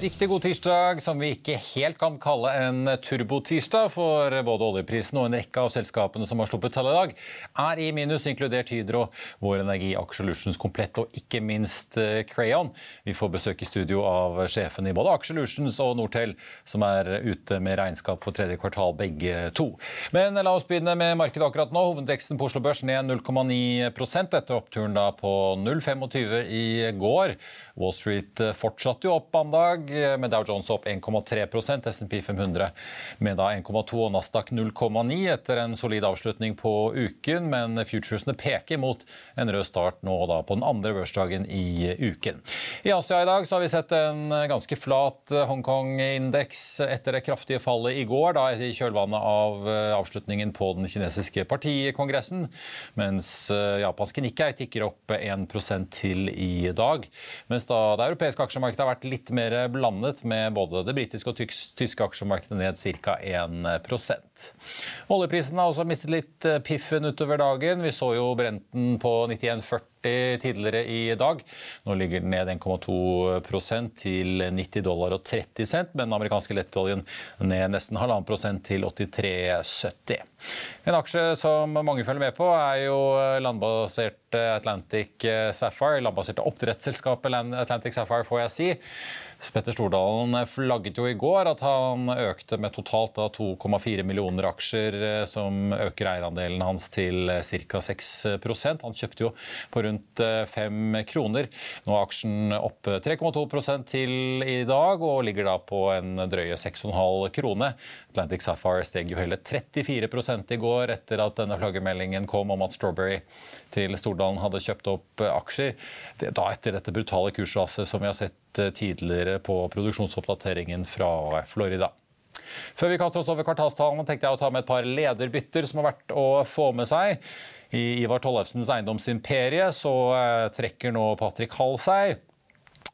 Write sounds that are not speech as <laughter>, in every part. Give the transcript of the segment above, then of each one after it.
Riktig god tirsdag, som vi ikke helt kan kalle en turbotirsdag, for både oljeprisen og en rekke av selskapene som har sluppet tall i dag, er i minus, inkludert Hydro, Vår Energi, Aker Solutions Komplett og ikke minst eh, Crayon. Vi får besøk i studio av sjefen i både Aker Solutions og Nortel, som er ute med regnskap for tredje kvartal, begge to. Men la oss begynne med markedet akkurat nå. Hovedveksten på Oslo Børs ned 0,9 etter oppturen da på 0,25 i går. Wall Street fortsatte jo opp mandag, med Dow Jones opp 1,3% SMP 500 med da 1,2 og Nasdaq 0,9 etter en solid avslutning på uken. Men futuresene peker mot en rød start nå da på den andre børsdagen i uken. I Asia i dag så har vi sett en ganske flat Hongkong-indeks etter det kraftige fallet i går, da i kjølvannet av avslutningen på den kinesiske partikongressen, mens japanske Nikkei tikker opp 1% til i dag. mens da det europeiske aksjemarkedet har vært litt mer blandet, med både det britiske og tyske aksjemarkedet ned ca. 1 Oljeprisen har også mistet litt eh, piffen utover dagen. Vi så jo Brenten på 91,40 tidligere i dag. Nå ligger den ned 1,2% til 90 dollar og 30 cent, men den amerikanske lettoljen ned nesten halvannen prosent til 83,70. En aksje som mange følger med på, er jo landbaserte Atlantic Sapphire. Landbaserte oppdrettsselskapet Atlantic Sapphire, får jeg si. Petter Stordalen flagget jo i går at han økte med totalt 2,4 millioner aksjer, eh, som øker eierandelen hans til ca. 6% Han kjøpte jo på rundt 5 eh, kroner. Nå er aksjen opp 3,2 til i dag, og ligger da på en drøye 6,5 krone. Atlantic Sapphire steg jo hele 34 i går etter at denne flaggermeldingen kom om at Strawberry til Stordalen hadde kjøpt opp aksjer. Det, da etter dette brutale kursraset som vi har sett Eh, tidligere på produksjonsoppdateringen fra Florida. Før vi kaster oss over kvartalstallene, tenkte jeg å ta med et par lederbytter som har vært å få med seg. I Ivar Tollefsens eiendomsimperie så eh, trekker nå Patrick Hall seg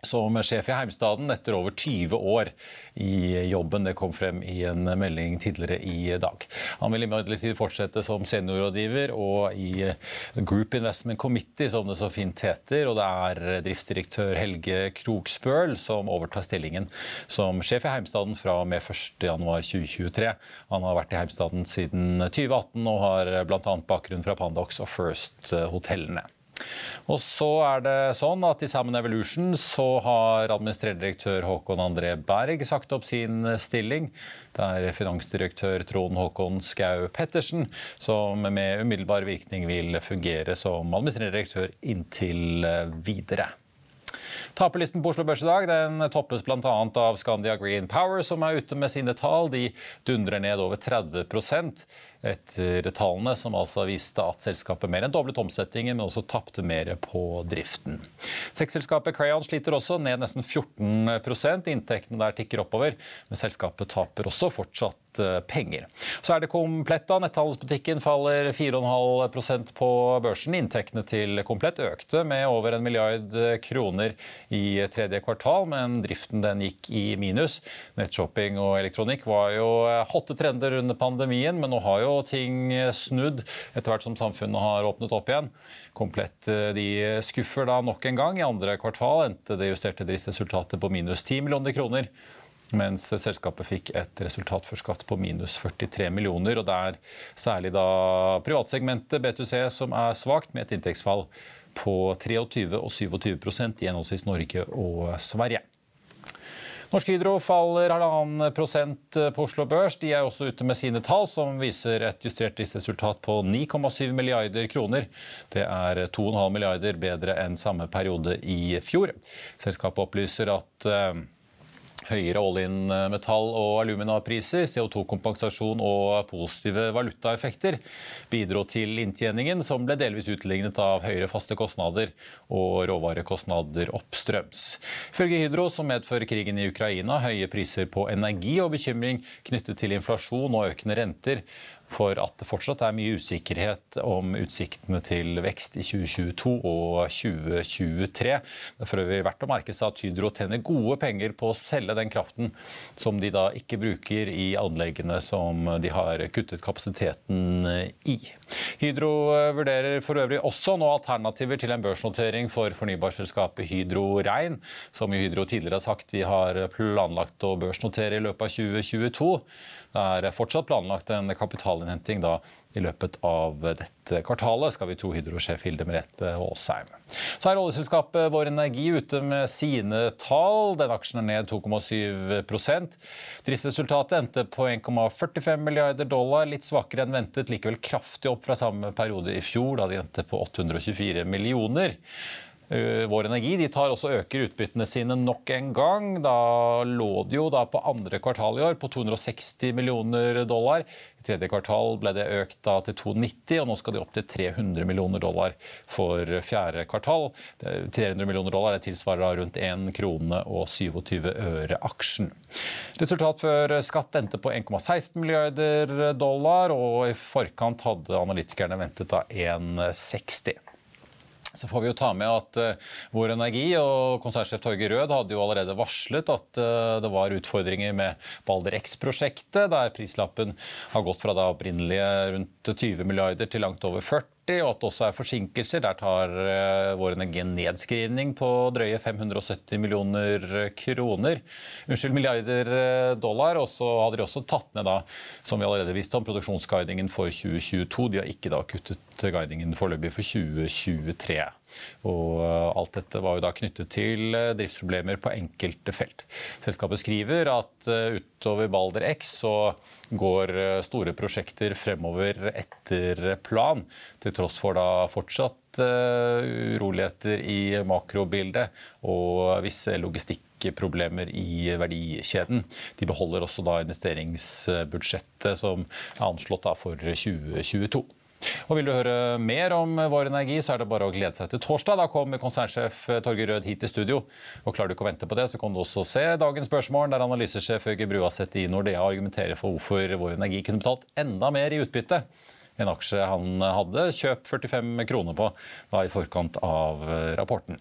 som sjef i Heimstaden etter over 20 år i jobben. Det kom frem i en melding tidligere i dag. Han vil imidlertid fortsette som seniorrådgiver og i Group Investment Committee, som det så fint heter. Og det er driftsdirektør Helge Krogsbøl som overtar stillingen som sjef i Heimstaden fra og med 1.1.2023. Han har vært i Heimstaden siden 2018 og har bl.a. bakgrunn fra Pandox og First-hotellene. Og så er det sånn at I Salmon Evolution så har administrerende direktør Håkon André Berg sagt opp sin stilling. Det er finansdirektør Trond Håkon Skau Pettersen som med umiddelbar virkning vil fungere som administrerende direktør inntil videre. Taperlisten på Oslo Børs i dag den toppes bl.a. av Scandia Green Power, som er ute med sine tall. De dundrer ned over 30 etter tallene, som altså viste at selskapet mer enn doblet omsetningen, men også tapte mer på driften. Tekstselskapet Crayon sliter også, ned nesten 14% Inntektene der tikker oppover, men selskapet taper også fortsatt Eh, penger. Så er det Komplett. da, Netthandelsbutikken faller 4,5% på børsen. Inntektene til Komplett økte med over en milliard kroner i tredje kvartal, men driften den gikk i minus. Nettshopping og elektronikk var jo hotte trender under pandemien, men nå har jo ting snudd etter hvert som samfunnet har åpnet opp igjen. Komplett eh, de skuffer da nok en gang. I andre kvartal endte det justerte driftsresultatet på minus 10 millioner kroner mens selskapet fikk et resultat for skatt på minus 43 millioner. og Det er særlig da privatsegmentet B2C som er svakt, med et inntektsfall på 23 og 27% i henholdsvis Norge og Sverige. Norsk Hydro faller halvannen prosent på Oslo Børs. De er også ute med sine tall, som viser et justert driftsresultat på 9,7 milliarder kroner. Det er 2,5 milliarder bedre enn samme periode i fjor. Selskapet opplyser at eh, høyere all-in-metall- og aluminapriser, CO2-kompensasjon og positive valutaeffekter bidro til inntjeningen, som ble delvis utlignet av høyere faste kostnader og råvarekostnader oppstrøms. Ifølge Hydro så medfører krigen i Ukraina høye priser på energi og bekymring knyttet til inflasjon og økende renter for at det fortsatt er mye usikkerhet om utsiktene til vekst i 2022 og 2023. Det er verdt å merke seg at Hydro tjener gode penger på å selge den kraften som de da ikke bruker i anleggene som de har kuttet kapasiteten i. Hydro eh, vurderer for øvrig også nå alternativer til en børsnotering for fornybarselskapet Hydro Rein, som Hydro tidligere har sagt de har planlagt å børsnotere i løpet av 2022. Det er fortsatt planlagt en kapitalinnhenting da i løpet av dette kvartalet, skal vi tro Hydro-sjef Hilde Merete Aasheim. Så er oljeselskapet Vår Energi ute med sine tall. Den aksjen er ned 2,7% Driftsresultatet endte på 1,45 milliarder dollar, litt svakere enn ventet, likevel kraftig opp fra samme periode i fjor, da de endte på 824 millioner. Eh, Vår Energi de tar også øker utbyttene sine nok en gang. Da lå det jo da på andre kvartal i år på 260 millioner dollar. I tredje kvartal ble det økt da til 290, og nå skal de opp til 300 millioner dollar for fjerde kvartal. 300 millioner dollar det tilsvarer rundt 1 krone og 27 øre aksjen. Resultat før skatt endte på 1,16 milliarder dollar, og i forkant hadde analytikerne ventet da 1,60. Så får vi jo ta med at uh, Vår Energi og konsernsjef Torgeir Rød hadde jo allerede varslet at uh, det var utfordringer med Balder X-prosjektet, der prislappen har gått fra da opprinnelige rundt 20 milliarder til langt over 40 og at det også er forsinkelser. Der tar uh, Vår Energi en nedskrivning på drøye 570 millioner kroner. Unnskyld, milliarder dollar. Og så hadde de også tatt ned, da, som vi allerede visste om, produksjonsguidingen for 2022. De har ikke da kuttet guidingen foreløpig for 2023. Og eh, alt dette var jo da knyttet til eh, driftsproblemer på enkelte felt. Selskapet skriver at eh, utover Balder X så går store prosjekter fremover etter plan, til tross for da fortsatt uroligheter i makrobildet og visse logistikkproblemer i verdikjeden. De beholder også da investeringsbudsjettet som er anslått for 2022. Og Vil du høre mer om Vår Energi, så er det bare å glede seg til torsdag. Da kommer konsernsjef Torgeir Rød hit til studio. Og Klarer du ikke å vente på det, så kan du også se dagens spørsmål, der analysesjef Øyge Bruaseth i Nordea argumenterer for hvorfor Vår Energi kunne betalt enda mer i utbytte. En aksje han hadde kjøpt 45 kroner på da i forkant av rapporten.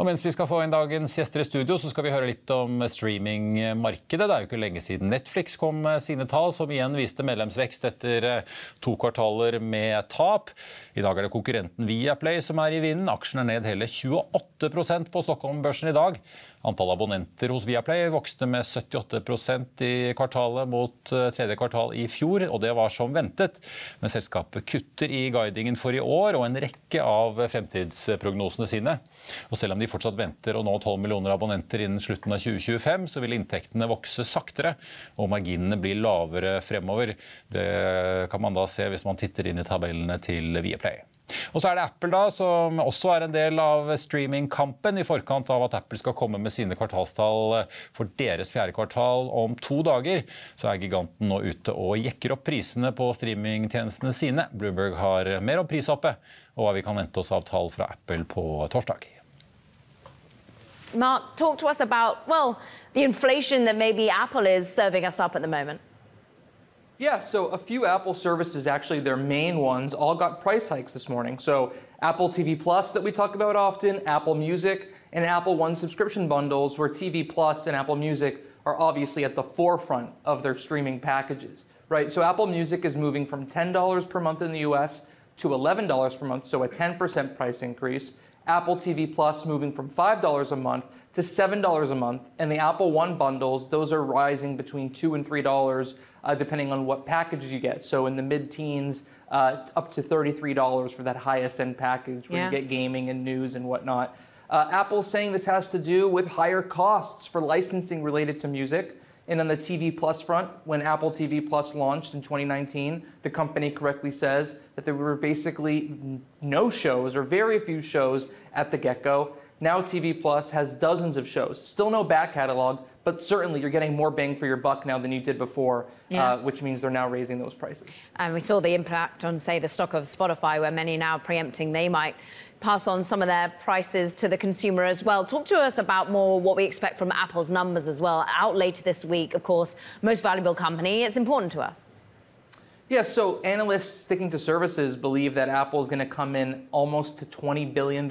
Og mens vi skal få inn dagens gjester i studio, så skal vi høre litt om streamingmarkedet. Det er jo ikke lenge siden Netflix kom med sine tall, som igjen viste medlemsvekst etter eh, to kvartaler med tap. I dag er det konkurrenten Viaplay som er i vinden. Aksjen er ned hele 28 på Stockholm-børsen i dag. Antall abonnenter hos Viaplay vokste med 78% i kvartalet mot eh, tredje kvartal i fjor, og det var som ventet. Men selskapet kutter i guidingen for i år og en rekke av fremtidsprognosene sine. Og selv om de fortsatt venter å nå 12 millioner abonnenter innen slutten av 2025, så vil inntektene vokse saktere og marginene bli lavere fremover. Det kan man da se hvis man titter inn i tabellene til Viaplay. Og så er det Apple, da, som også er en del av streamingkampen i forkant av at Apple skal komme med sine kvartalstall for deres fjerde kvartal om to dager. Så er giganten nå ute og jekker opp prisene på streamingtjenestene sine. Bloomberg har mer om prishoppet og hva vi kan vente oss av tall fra Apple på torsdag. Mark, talk to us about, well, the inflation that maybe Apple is serving us up at the moment. Yeah, so a few Apple services, actually their main ones, all got price hikes this morning. So Apple TV Plus that we talk about often, Apple Music, and Apple One subscription bundles where TV Plus and Apple Music are obviously at the forefront of their streaming packages, right? So Apple Music is moving from $10 per month in the US to $11 per month, so a 10% price increase. Apple TV Plus moving from $5 a month to $7 a month. And the Apple One bundles, those are rising between 2 and $3 uh, depending on what package you get. So in the mid teens, uh, up to $33 for that highest end package where yeah. you get gaming and news and whatnot. Uh, Apple's saying this has to do with higher costs for licensing related to music. And on the TV Plus front, when Apple TV Plus launched in 2019, the company correctly says that there were basically no shows or very few shows at the get go. Now TV Plus has dozens of shows. Still no back catalog, but certainly you're getting more bang for your buck now than you did before, Yeah. uh, which means they're now raising those prices. And we saw the impact on, say, the stock of Spotify, where many now preempting they might pass on some of their prices to the consumer as well. Talk to us about more what we expect from Apple's numbers as well. Out later this week, of course, most valuable company. It's important to us. Yeah, so analysts sticking to services believe that Apple is going to come in almost to $20 billion,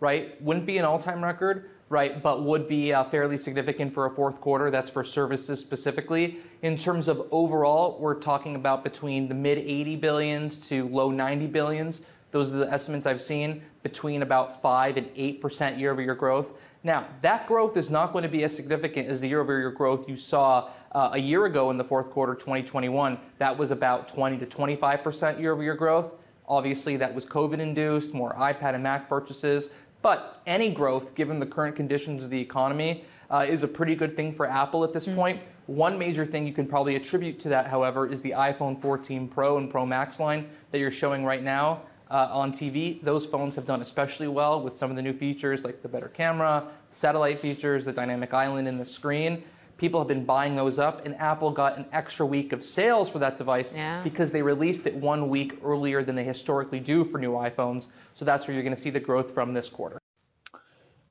right? Wouldn't be an all time record, right? But would be uh, fairly significant for a fourth quarter. That's for services specifically. In terms of overall, we're talking about between the mid 80 billions to low 90 billions. Those are the estimates I've seen between about 5 and 8% year over year growth. Now, that growth is not going to be as significant as the year over year growth you saw uh, a year ago in the fourth quarter 2021. That was about 20 to 25% year over year growth. Obviously, that was COVID induced, more iPad and Mac purchases. But any growth, given the current conditions of the economy, uh, is a pretty good thing for Apple at this point. One major thing you can probably attribute to that, however, is the iPhone 14 Pro and Pro Max line that you're showing right now uh, on TV. Those phones have done especially well with some of the new features like the better camera, satellite features, the dynamic island in the screen. People have been buying those up, and Apple got an extra week of sales for that device Yeah. because they released it one week earlier than they historically do for new iPhones. So that's where you're going to see the growth from this quarter.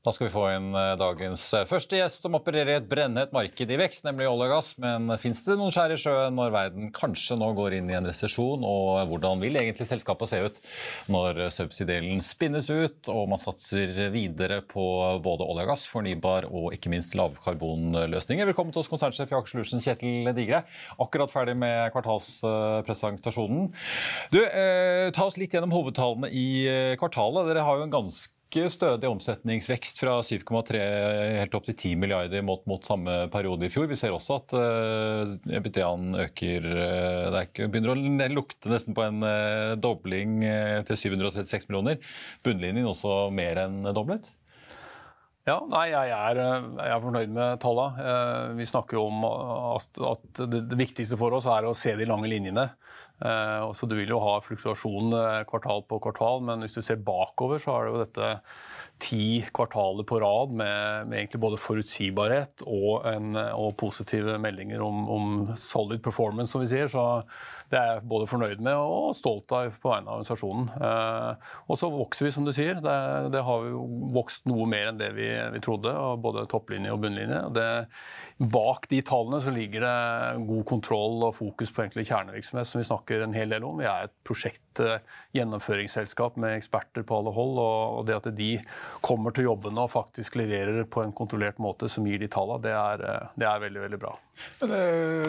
Da skal vi få inn eh, dagens eh, første gjest som opererer i et brennhett marked i vekst, nemlig olje og gass. Men fins det noen skjær i sjøen når verden kanskje nå går inn i en resesjon? Og hvordan vil egentlig selskapet se ut når subsidielen spinnes ut og man satser videre på både olje og gass, fornybar og ikke minst lavkarbonløsninger? Velkommen til oss, konsernsjef i Aker Kjetil Digre. Akkurat ferdig med kvartalspresentasjonen. Du, eh, ta oss litt gjennom hovedtallene i eh, kvartalet. Dere har jo en ganske ganske stødig omsetningsvekst fra 7,3 helt opp til 10 milliarder mot, mot samme periode i fjor. Vi ser også at uh, EBITDA-en øker. Uh, det er begynner å lukte nesten på en uh, dobling uh, til 736 millioner. Bunnlinjen også mer enn doblet. Ja, nei, jeg er, jeg er fornøyd med tallene. Vi snakker jo om at, at det, det viktigste for oss er å se de lange linjene. Eh, Så Du vil jo ha fluktuasjon eh, kvartal på kvartal, men hvis du ser bakover, så har det jo dette ti kvartaler på rad med, med egentlig både forutsigbarhet og, en, og positive meldinger om, om solid performance, som vi sier. Så det er jeg både fornøyd med og stolt av på vegne av organisasjonen. Eh, og så vokser vi, som du sier. Det, det har jo vokst noe mer enn det vi, vi trodde, både topplinje og bunnlinje. Det, bak de tallene så ligger det god kontroll og fokus på egentlig kjernevirksomhet, som vi snakker en hel del om. Vi er et prosjektgjennomføringsselskap med eksperter på alle hold, og, det at de kommer til jobbene og faktisk leverer på en kontrollert måte som gir de tallene, det er, det er veldig, veldig bra. Det,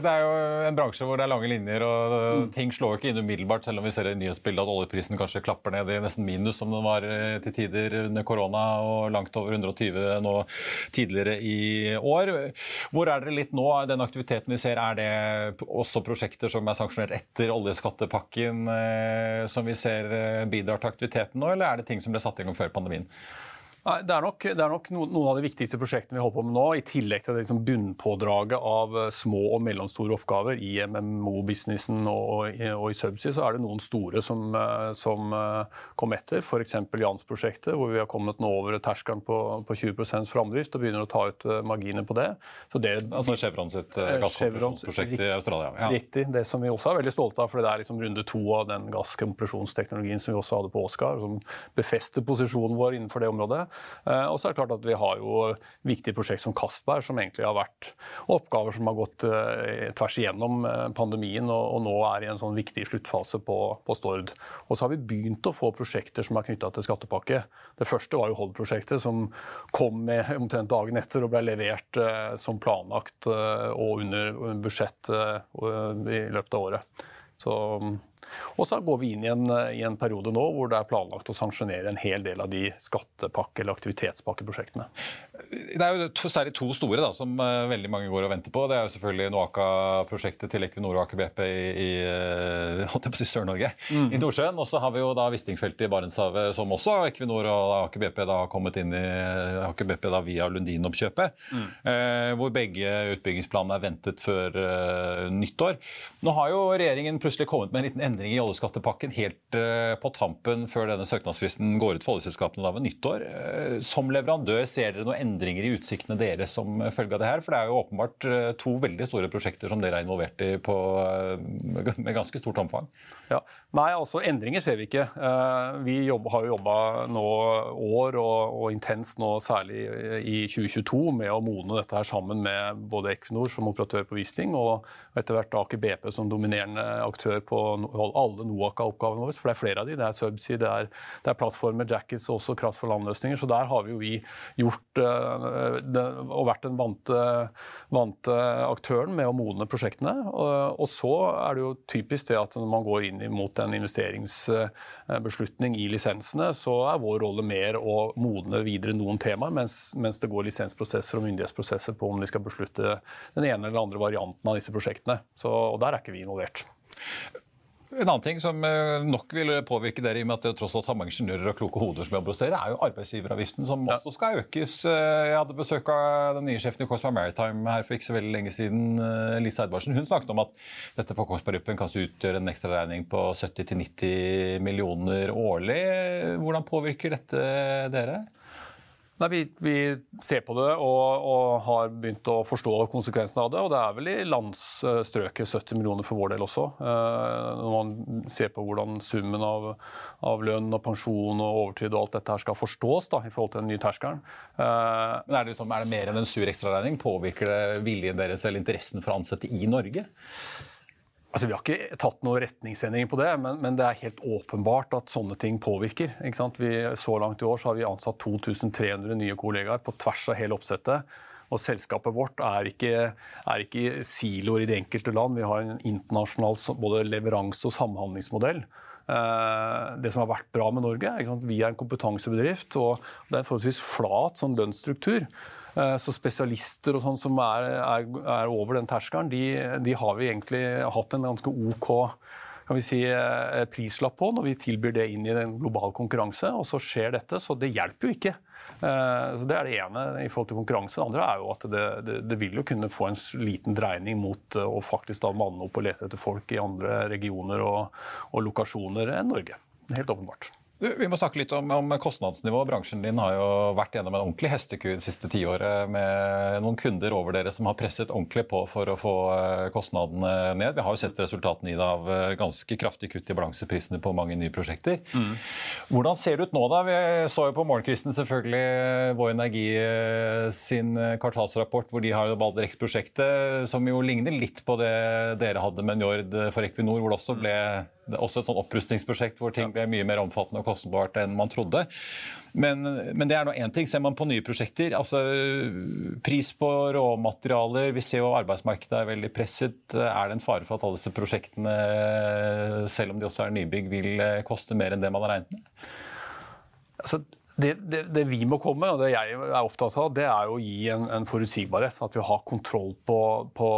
det er jo en bransje hvor det er lange linjer, og ting slår ikke inn umiddelbart, selv om vi ser i nyhetsbildet at oljeprisen kanskje klapper ned i nesten minus, som den var eh, til tider under korona, og langt over 120 nå tidligere i år. Hvor er dere litt nå? Den aktiviteten vi ser, er det også prosjekter som er sanksjonert etter oljeskattepakken, eh, som vi ser eh, bidrar til aktiviteten nå, eller er det ting som ble satt i gang før pandemien? Nei, Det er nok, det er nok noen, noen av de viktigste prosjektene vi holder på med nå, i tillegg til det liksom bunnpådraget av eh, små og mellomstore oppgaver i MMO-businessen og, og i Subsea, så er det noen store som, eh, som eh, kom etter. F.eks. Jans-prosjektet, hvor vi har kommet nå over terskelen på, på 20 framdrift og begynner å ta ut marginer på det. Så det Altså Chevron sitt gasskompresjonsprosjekt i Australia. Ja. Riktig. Det som vi også er veldig stolte av, for det er liksom runde to av den gasskompresjonsteknologien som vi også hadde på Oscar, som befester posisjonen vår innenfor det området. Eh, Og så er det klart at vi har jo viktige prosjekt som Castberg, som egentlig har vært oppgaver som har gått eh, tvers igjennom eh, pandemien, og, nå er i en sånn viktig sluttfase på, på Stord. Og så har vi begynt å få prosjekter som er knytta til skattepakke. Det første var jo Hod-prosjektet, som kom med omtrent dagen etter og ble levert som planlagt og under budsjett i løpet av året. Så, og så går vi inn i en, i en periode nå hvor det er planlagt å sanksjonere en hel del av de skattepakke- eller aktivitetspakkeprosjektene. Det er jo særlig to store da, som uh, veldig mange går og venter på. Det er jo selvfølgelig Noaka-prosjektet til Equinor og Aker BP i, i, uh, Sør-Norge, mm. i Nordsjøen. Og så har vi jo da Wisting-feltet i Barentshavet, som også Equinor og Aker BP da har kommet inn i Aker BP da via Lundin-oppkjøpet. Mm. Uh, hvor begge utbyggingsplanene er ventet før nyttår. Nå har jo regjeringen plutselig kommet med en liten endring i oljeskattepakken helt på tampen før denne søknadsfristen går ut for oljeselskapene da ved nyttår. som leverandør ser dere noen endringer i utsiktene deres som følge av det her? For det er jo åpenbart eh, to veldig store prosjekter som dere er involvert i på, eh, med ganske stort omfang. Ja. Nei, altså endringer ser vi ikke. Eh, vi jobber, har jo jobba nå år og, og intenst nå særlig i 2022 med å modne dette her sammen med både Equinor som operatør på Wisting og etter hvert Aker BP som dominerende aktør på alle NOAKA-oppgavene våre. For det er flere av de. Det er Subsea, det er, det er plattformer, jackets og også kraft for landløsninger. Så der har jo vi gjort uh, det, og vært den vante, vante, aktøren med å modne prosjektene. Og, og, så er det jo typisk det at når man går inn mot en investeringsbeslutning i lisensene, så er vår rolle mer å modne videre noen temaer, mens, mens det går lisensprosesser og myndighetsprosesser på om de skal beslutte den ene eller andre varianten av disse prosjektene. Så, og der er ikke vi involvert. En annen ting som eh, nok vil påvirke dere, i og med at dere tross alt har mange ingeniører og kloke hoder som jobber hos dere, er jo arbeidsgiveravgiften, som også skal økes. Eh, jeg hadde besøk av den nye sjefen i Kongsberg Maritime her for ikke så veldig lenge siden, eh, Lise Edvardsen. Hun snakket om at dette for Kongsberg Gruppen kanskje utgjør en ekstraregning på 70-90 millioner årlig. Hvordan påvirker dette dere? Nei, vi, vi, ser på det og, og, har begynt å forstå konsekvensene av det. Og det er vel i landsstrøket 70 millioner for vår del også. Eh, når man ser på hvordan summen av, av, lønn og pensjon og overtid og alt dette her skal forstås da, i forhold til den nye terskelen. Eh, Men er det, liksom, er det mer enn en sur ekstraregning? Påvirker det viljen deres eller interessen for å ansette i Norge? Altså, vi har ikke tatt noen retningsendringer på det, men, men, det er helt åpenbart at sånne ting påvirker. Vi, så langt i år har vi ansatt 2300 nye kollegaer på tvers av hele oppsettet. Og selskapet vårt er ikke, er ikke siloer i de enkelte land. Vi har en internasjonal både leveranse- og samhandlingsmodell. Eh, det som har vært bra med Norge, er vi er en kompetansebedrift, og det er en forholdsvis flat sånn lønnsstruktur. Eh, så spesialister og sånn som er, er, er, over den terskelen, de, de, har vi egentlig hatt en ganske OK kan vi si, eh, prislapp på når vi tilbyr det inn i en global konkurranse. Og så skjer dette, så det hjelper jo ikke. Eh, så Det er det ene i forhold til konkurranse. Det andre er jo at det, det, det vil jo kunne få en liten dreining mot å faktisk da manne opp og lete etter folk i andre regioner og, og lokasjoner enn Norge. Helt åpenbart. Vi må snakke litt om, om, kostnadsnivå. Bransjen din har jo vært gjennom en ordentlig hesteku det siste tiåret med noen kunder over dere som har presset ordentlig på for å få eh, kostnadene ned. Vi har jo sett resultatene i det av eh, ganske kraftig kutt i balanseprisene på mange nye prosjekter. Mm. Hvordan ser det ut nå, da? Vi så jo på morgenkvisten selvfølgelig Vår Energi eh, sin kvartalsrapport hvor de har jo Balderex-prosjektet, som jo ligner litt på det dere hadde med Njord for Equinor, hvor det også ble det er også et sånn opprustningsprosjekt hvor ting ble mye mer omfattende og kostbart enn man trodde. Men, men det er nå én ting. Ser man på nye prosjekter, altså pris på råmaterialer Vi ser jo arbeidsmarkedet er veldig presset. Er det en fare for at alle disse prosjektene, selv om de også er nybygg, vil koste mer enn det man har regnet med? Altså, det, det, det, vi må komme, og det jeg er opptatt av, det er å gi en, en forutsigbarhet. At vi har kontroll på, på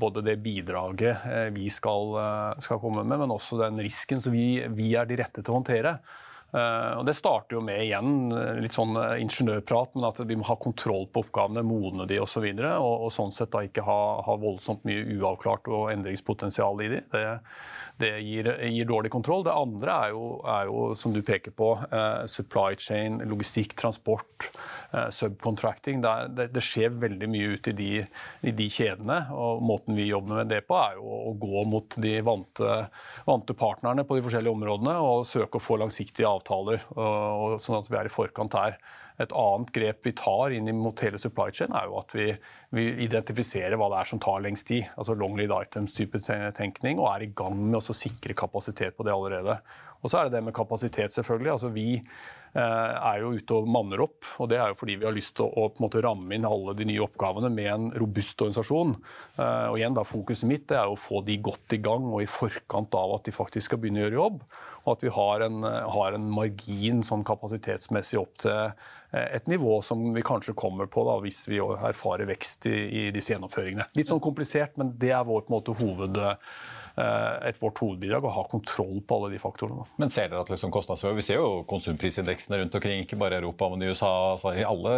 både det bidraget eh, vi skal, eh, skal, komme med, men også den risken som vi, vi er de rette til å håndtere. Uh, og Det starter jo med igjen litt sånn ingeniørprat, men at vi må ha kontroll på oppgavene, modne de osv. Og, så og, og sånn sett da ikke ha, ha voldsomt mye uavklart og endringspotensial i de. Det, det gir, gir, dårlig kontroll. Det andre er jo, er jo som du peker på, eh, supply chain, logistikk, transport, eh, subcontracting. Det, det, skjer veldig mye ut i de, i de, kjedene. og Måten vi jobber med det på, er jo å gå mot de vante, vante partnerne på de forskjellige områdene og søke å få langsiktige avtaler, og, og sånn at vi er i forkant her. Et annet grep vi tar inn mot hele supply chain, er jo at vi, vi, identifiserer hva det er som tar lengst tid. Altså long lead items-type tenkning, og er i gang med å sikre kapasitet på det allerede. Og så er det det med kapasitet, selvfølgelig. Altså vi, er jo ute og manner opp. og Det er jo fordi vi har lyst til å, å måte, ramme inn alle de nye oppgavene med en robust organisasjon. Og igjen da, Fokuset mitt er å få de godt i gang og i forkant av at de faktisk skal begynne å gjøre jobb. Og at vi har en, har en margin sånn kapasitetsmessig opp til eh, et nivå som vi kanskje kommer på da, hvis vi erfarer vekst i, i disse gjennomføringene. Litt sånn komplisert, men det er vår, måte, hoved, eh, et vårt hovedbidrag å ha kontroll på alle de faktorene. Men ser dere at liksom Vi ser jo konsumprisindeksene rundt omkring, ikke bare i Europa, men i USA. Altså, I alle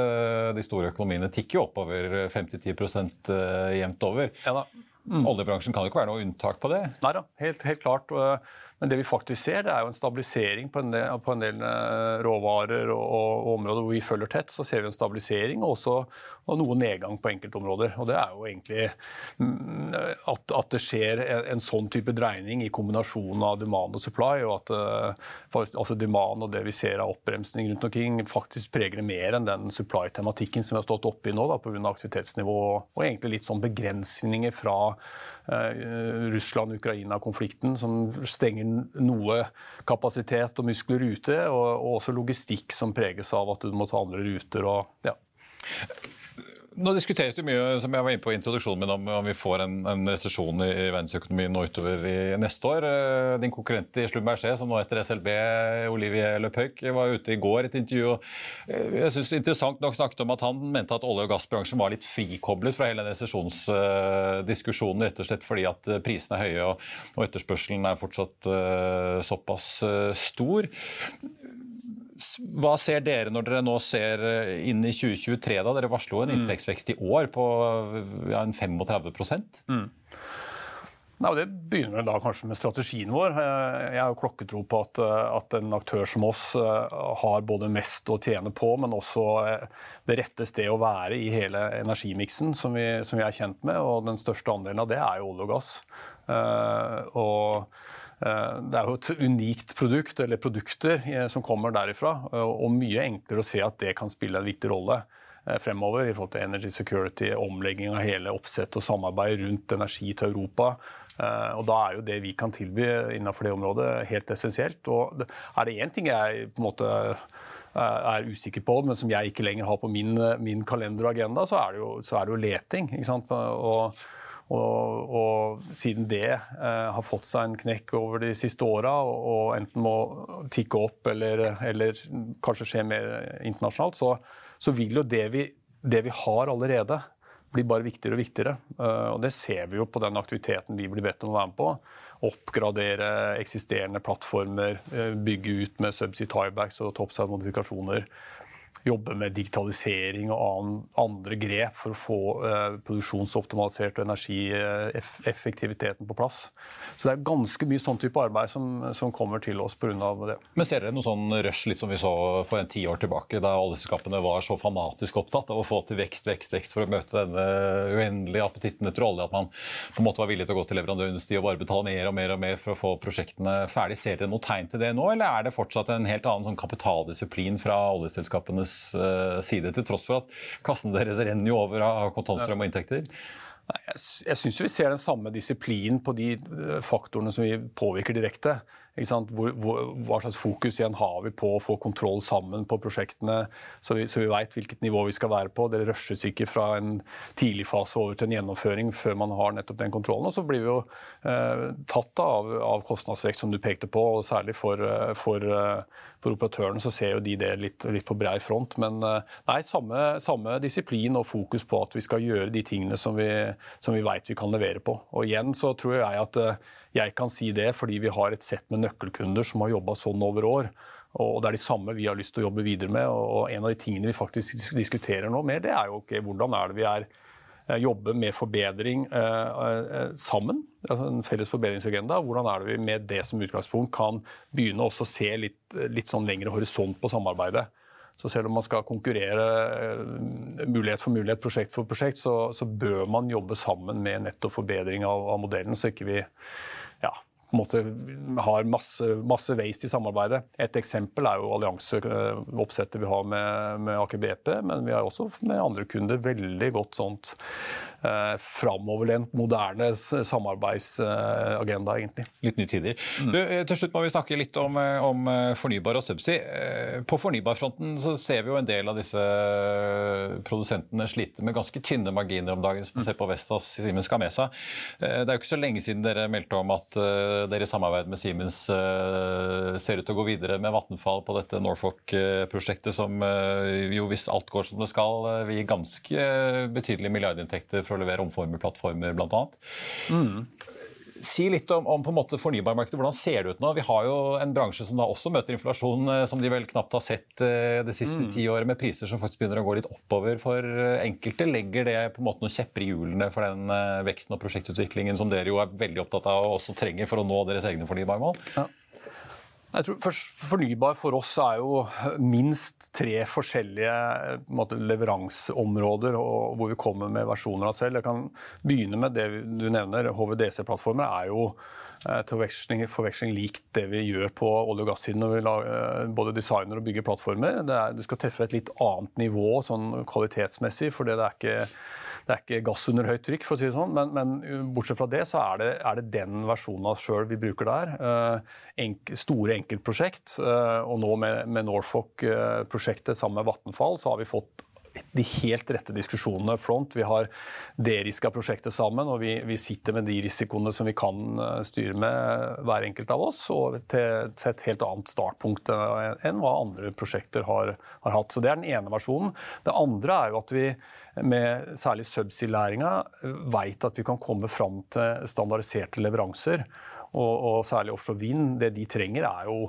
de store økonomiene tikker jo oppover 5-10 eh, jevnt over. Ja da. Mm. Oljebransjen kan jo ikke være noe unntak på det? Nei da, helt, helt klart. Men det vi faktisk ser, det er jo en stabilisering på en del, på en del eh, råvarer og, og, områder hvor vi følger tett. Så ser vi en stabilisering og også og noe nedgang på enkeltområder. Og det er jo egentlig mm, at, at, det skjer en, sånn type dreining i kombinasjonen av demand og supply, og at eh, altså demand og det vi ser av oppbremsning rundt omkring, faktisk preger det mer enn den supply-tematikken som vi har stått oppe i nå pga. aktivitetsnivå og egentlig litt sånn begrensninger fra Russland-Ukraina-konflikten, som stenger noe kapasitet og muskler ute, og, og også logistikk som preges av at du må ta andre ruter. og ja. Nå diskuteres det mye som jeg var inne på i introduksjonen min, om, om vi får en, en resesjon i, verdensøkonomien nå utover i neste år. Eh, din konkurrent i Slumberger, som nå etter SLB, Olivier Le Peuc, var ute i går i et intervju. og eh, jeg synes Interessant nok snakket om at han mente at olje- og gassbransjen var litt frikoblet fra hele den resesjonsdiskusjonen, rett og slett fordi at prisene er høye og, og etterspørselen er fortsatt såpass uh, stor. Hva ser dere når dere nå ser eh, inn i 2023? da? Dere varslo en mm. inntektsvekst i år på ja, en 35 mm. Nei, Det begynner da kanskje med strategien vår. Eh, jeg har jo klokketro på at, eh, at, en aktør som oss har både mest å tjene på, men også det rette stedet å være i hele energimiksen som vi, som vi er kjent med. Og den største andelen av det er jo olje og gass. Og det er jo et unikt produkt, eller produkter, eh, som kommer derifra. Og mye enklere å se at det kan spille en viktig rolle eh, fremover i forhold til energy security, omlegging av hele oppsettet og samarbeid rundt energi til Europa. Og Da er jo det vi kan tilby innenfor det området, helt essensielt. Og Er det én ting jeg på en måte er usikker på, men som jeg ikke lenger har på min, min kalender og agenda, så er det jo, er det jo leting. Og og, og, siden det eh, har fått seg en knekk over de siste åra, og, og, enten må tikke opp eller, eller kanskje skje mer internasjonalt, så, så vil jo det vi, det vi, har allerede, bli bare viktigere og viktigere. Eh, og det ser vi jo på den aktiviteten vi blir bedt om å være med på. Oppgradere eksisterende plattformer, uh, bygge ut med subsea tiebacks og topside-modifikasjoner jobbe med digitalisering og andre grep for å få eh, produksjonsoptimalisert og energieffektiviteten på plass. Så det er ganske mye sånn type arbeid som, som kommer til oss pga. det. Men ser dere noe sånn rush litt som vi så for en tiår tilbake, da oljeselskapene var så fanatisk opptatt av å få til vekst, vekst, vekst for å møte denne uendelige appetitten etter olje, at man på en måte var villig til å gå til leverandørindustri og bare betale mer og mer og mer for å få prosjektene ferdig. Ser dere noe tegn til det nå, eller er det fortsatt en helt annen sånn kapitaldisiplin fra oljeselskapenes Eh, side, til tross for at kassene deres renner jo over av kontantstrøm og inntekter? Jeg jeg syns vi ser den samme disiplinen på de eh, faktorene som vi påvirker direkte. Hvor, hvor, hva slags fokus igjen har vi på å få kontroll sammen på prosjektene, så vi, så vi veit hvilket nivå vi skal være på. Det rushes ikke fra en tidlig fase over til en gjennomføring før man har nettopp den kontrollen. Og så blir vi jo eh, tatt av, av, kostnadsvekst, som du pekte på, og særlig for, eh, for, eh, for operatørene så ser jo de det litt, litt på brei front. Men eh, nei, samme, samme, disiplin og fokus på at vi skal gjøre de tingene som vi, som vi veit vi kan levere på. Og igjen så tror jeg at jeg kan si det fordi vi har et sett med nøkkelkunder som har jobba sånn over år. Og det er de samme vi har lyst til å jobbe videre med. Og en av de tingene vi faktisk diskuterer nå mer, det er jo okay, hvordan er det vi er eh, jobber med forbedring eh, eh, sammen. Altså en felles forbedringsagenda. Hvordan er det vi med det som utgangspunkt kan begynne å se litt, litt sånn lengre horisont på samarbeidet. Så selv om man skal konkurrere eh, mulighet for mulighet, prosjekt for prosjekt, så, så bør man jobbe sammen med nettopp forbedring av, av modellen, så ikke vi ja, har masse, masse waste i samarbeidet. Et eksempel er jo allianseoppsettet vi har med, med Aker BP, men vi har også med andre kunder veldig godt sånt eh, framoverlent, moderne samarbeidsagenda, egentlig. Litt nye tider. Mm. Du, til slutt må vi snakke litt om, eh, om eh, fornybar og subsea. På fornybarfronten så ser vi jo en del av disse produsentene slite med ganske tynne marginer om dagen, som vi ser på Vestas, Siemens Gamesa. Det er jo ikke så lenge siden dere meldte om at dere i samarbeid med Siemens ser ut til å gå videre med Vattenfall på dette Norfolk-prosjektet, som jo hvis alt går som det skal, vil gi ganske betydelige milliardinntekter for å levere omformerplattformer, bl.a. Mm. Si litt om, om på en måte fornybarmarkedet. Hvordan ser det ut nå? Vi har jo en bransje som da også møter inflasjon, eh, som de vel knapt har sett eh, det siste mm. ti året, med priser som faktisk begynner å gå litt oppover for eh, enkelte. Legger det på en måte noen kjepper i hjulene for den veksten og prosjektutviklingen som dere jo er veldig opptatt av og også trenger for å nå deres egne fornybarmål? Ja. Jeg tror først, Fornybar for oss er jo minst tre forskjellige leveranseområder hvor vi kommer med versjoner av selv. Jeg kan begynne med det du nevner. HVDC-plattformer er jo eh, til forveksling, forveksling likt det vi gjør på olje- og gassiden når vi lager, eh, både designer og bygger plattformer. Er, du skal treffe et litt annet nivå sånn kvalitetsmessig, for det er ikke det er ikke gass under høyt trykk, for å si det sånn. Men, men uh, bortsett fra det, så er det, er det den versjonen av oss sjøl vi bruker der. Uh, enk, store enkeltprosjekt. Uh, og nå med, med Norfolk-prosjektet sammen med Vattenfall, så har vi fått de helt rette diskusjonene front. Vi har deriska prosjektet sammen, og vi, vi, sitter med de risikoene som vi kan eh, styre med, hver enkelt av oss, og til, til et helt annet startpunkt enn hva andre prosjekter har, har, hatt. Så Det er den ene versjonen. Det andre er jo at vi med særlig subsea-læringa veit at vi kan komme fram til standardiserte leveranser og, og, særlig offshore vind, det de trenger, er jo,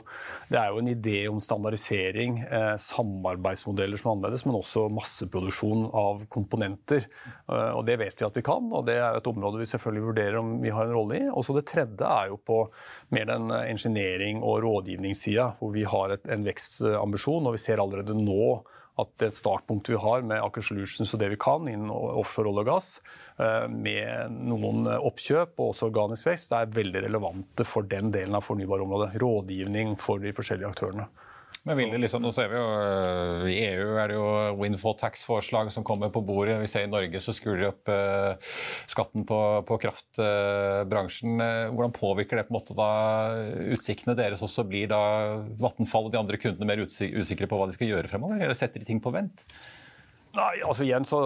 det er jo en idé om standardisering, eh, samarbeidsmodeller som er annerledes, men også masseproduksjon av komponenter. Eh, og Det vet vi at vi kan, og det er et område vi selvfølgelig vurderer om vi har en rolle i. Og så Det tredje er jo på mer den engineering- og rådgivningssida, hvor vi har et, en vekstambisjon. og Vi ser allerede nå at det startpunktet vi har med Aker Solutions og det vi kan innen offshore olje og gass, med noen oppkjøp og også organisk vekst, er veldig relevante for den delen av fornybarområdet. Rådgivning for de forskjellige aktørene. Men vil det liksom, nå ser vi jo eh, I EU er det jo windfall tax-forslag som kommer på bordet. Vi ser I Norge så skrur de opp uh, skatten på, på kraftbransjen. Hvordan påvirker det på en måte da utsiktene deres også? Blir da Vattenfall og de andre kundene mer usikre på hva de skal gjøre fremover? Eller setter de ting på vent? Nei, altså igjen så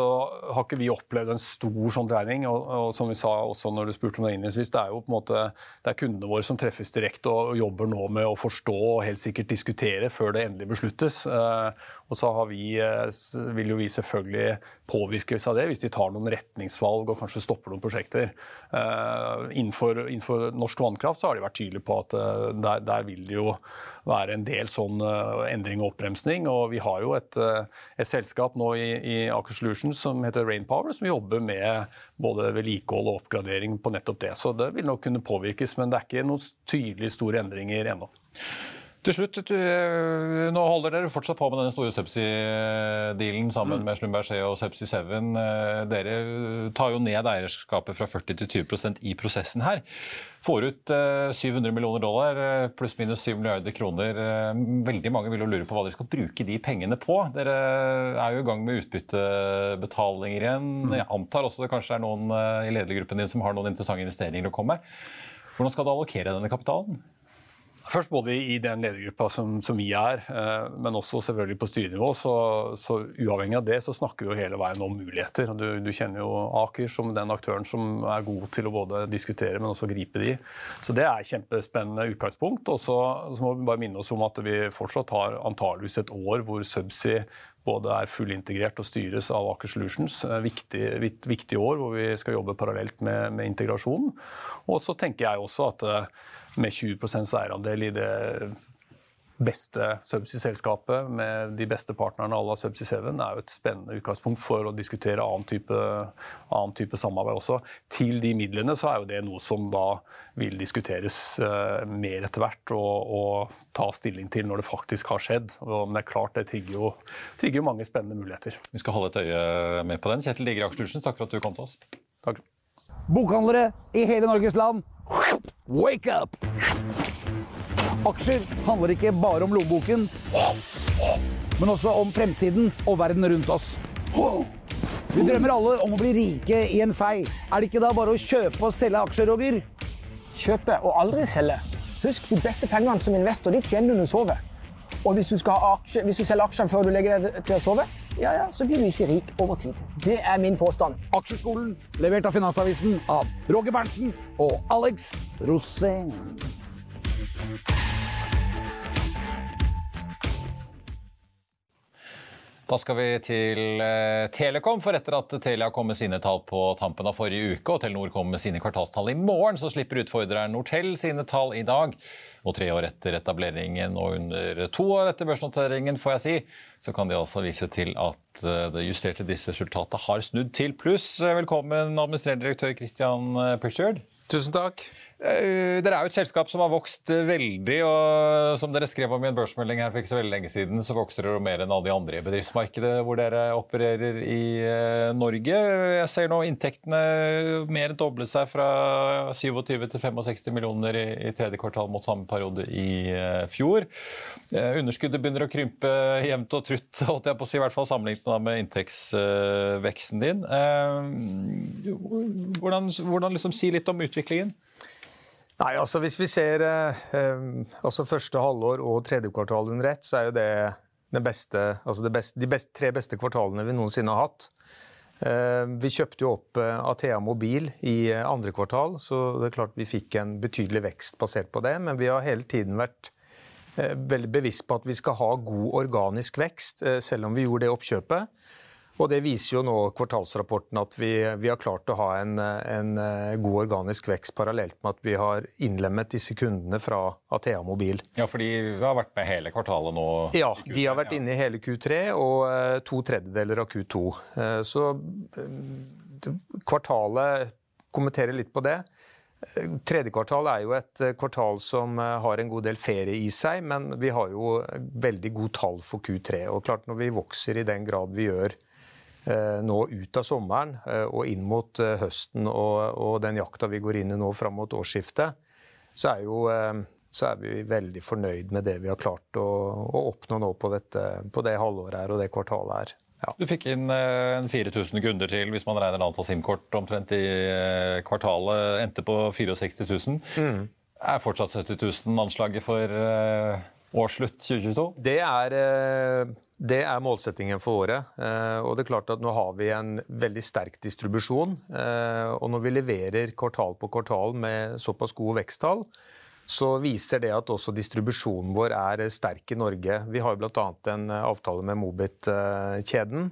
har ikke vi opplevd en stor sånn dreining. Og, og som vi sa også når du spurte om det innledningsvis, det er jo på en måte det er kundene våre som treffes direkte og, og jobber nå med å forstå og helt sikkert diskutere før det endelig besluttes. Eh, og så vi, eh, vil jo vi selvfølgelig påvirkes av det hvis de tar noen retningsvalg og kanskje stopper noen prosjekter. Eh, innenfor, innenfor, norsk vannkraft så har de vært tydelige på at uh, der, der, vil de jo være en del sånn uh, endring og oppbremsning. Og vi har jo et, et selskap nå i, i Aker Solutions som heter Rainpower, som jobber med både vedlikehold og oppgradering på nettopp det. Så det vil nok kunne påvirkes, men det er ikke noen tydelig store endringer ennå. Til slutt, du, eh, Nå holder dere fortsatt på med den store Subsea-dealen sammen mm. med Schlumberger og Subsea 7. Eh, dere tar jo ned eierskapet fra 40 til 20% i prosessen her. Får ut 700 eh, millioner dollar, pluss-minus 7 milliarder kroner. Veldig mange vil jo lure på hva dere skal bruke de pengene på. Dere er jo i gang med utbyttebetalinger igjen. Mm. Jeg antar også det kanskje er noen i ledergruppen din som har noen interessante investeringer å komme med. Hvordan skal du allokere denne kapitalen? Først både i den ledergruppa som, som, vi er, eh, men også selvfølgelig på styrenivå. Så, så, uavhengig av det så snakker vi jo hele veien om muligheter. Du, du, kjenner jo Aker som den aktøren som er god til å både diskutere, men også gripe de. Så det er kjempespennende utgangspunkt. Og så, så må vi bare minne oss om at vi fortsatt har antageligvis et år hvor Subsea både er fullintegrert og styres av Aker Solutions. Viktig, viktig år hvor vi skal jobbe parallelt med, med integrasjonen. Og så tenker jeg også at eh, med 20 eierandel i det beste subsea-selskapet med de beste partnerne à la Subsea 7 er jo et spennende utgangspunkt for å diskutere annen type, annen type, samarbeid også. Til de midlene så er jo det noe som da vil diskuteres uh, mer etter hvert og, og, ta stilling til når det faktisk har skjedd. Og, men det er klart det trigger jo, trigger jo mange spennende muligheter. Vi skal holde et øye med på den. Kjetil Digre Akselsen, takk for at du kom til oss. Takk. Bokhandlere i hele Norges land Wake up! Aksjer handler ikke bare om lommeboken, men også om fremtiden og verden rundt oss. Vi drømmer alle om å bli rike i en fei. Er det ikke da bare å kjøpe og selge aksjer, Roger? Kjøpe og aldri selge. Husk, de beste pengene som investor de tjener du når du sover. Og hvis du, aksje, hvis du selger aksjene før du legger deg til å sove, ja, ja, så blir du ikke rik over tid. Det er min påstand. Aksjeskolen, levert av Finansavisen av Roger Berntsen og Alex Rosén. Da skal vi til eh, Telekom, for etter at Telia kom med sine tall på tampen av forrige uke, og Telenor kom med sine kvartalstall i morgen, så slipper utfordreren Nortel sine tall i dag. Og tre år etter etableringen og under to år etter børsnoteringen, får jeg si, så kan de altså vise til at eh, det justerte driftsresultatet har snudd til pluss. Velkommen, administrerende direktør Christian Pritchard. Tusen takk. Eh, dere er jo et selskap som har vokst eh, veldig, og som dere skrev om i en børsmelding her for ikke så veldig lenge siden, så vokser dere mer enn alle de andre i bedriftsmarkedet hvor dere opererer i eh, Norge. Jeg ser nå inntektene mer enn doble seg fra 27 til 65 millioner i, tredje kvartal mot samme periode i fjor. Underskuddet begynner å krympe jevnt og trutt, holdt jeg på å si, i hvert fall sammenlignet med inntektsveksten din. Hvordan, hvordan liksom si litt om utviklingen? Nei, altså Hvis vi ser eh, eh, altså første halvår og tredje kvartal under ett, så er jo det, det beste, altså det beste, de best, tre beste kvartalene vi noensinne har hatt. Eh, vi kjøpte jo opp Athea Mobil i andre kvartal, så det er klart vi fikk en betydelig vekst basert på det. Men vi har hele tiden vært veldig bevisst på at vi skal ha god organisk vekst, selv om vi gjorde det oppkjøpet. Og Det viser jo nå kvartalsrapporten at vi, vi har klart å ha en, en, eh, god organisk vekst parallelt med at vi har innlemmet disse kundene fra Athea Mobil. Ja, for de har vært med hele kvartalet nå? Ja, de har vært inne i hele Q3 og uh, to tredjedeler av Q2. Uh, eh, så kvartalet kommenterer litt på det. Tredje kvartal er jo et kvartal som har en god del ferie i seg, men vi har jo veldig god tall for Q3. Og klart Når vi vokser i den grad vi gjør Eh, nå ut av sommeren eh, og inn mot eh, høsten og, og den jakta vi går inn i nå fram mot årsskiftet, så er, jo, så er vi veldig fornøyd med det vi har klart å, å oppnå nå på, dette, på, det halvåret her og det kvartalet her. Ja. Du fikk inn en 4000 kunder til hvis man regner antall SIM-kort omtrent i kvartalet. Endte på 64 000. Mm. Er fortsatt 70 000 anslaget for årsslutt 2022? Det er, eh, det er, målsettingen for året. Eh, og det er klart at Nå har vi en veldig sterk distribusjon. Eh, og når vi leverer kvartal på kvartal med såpass gode veksttall, så viser det at også distribusjonen vår er sterk i Norge. Vi har bl.a. en avtale med Mobit-kjeden,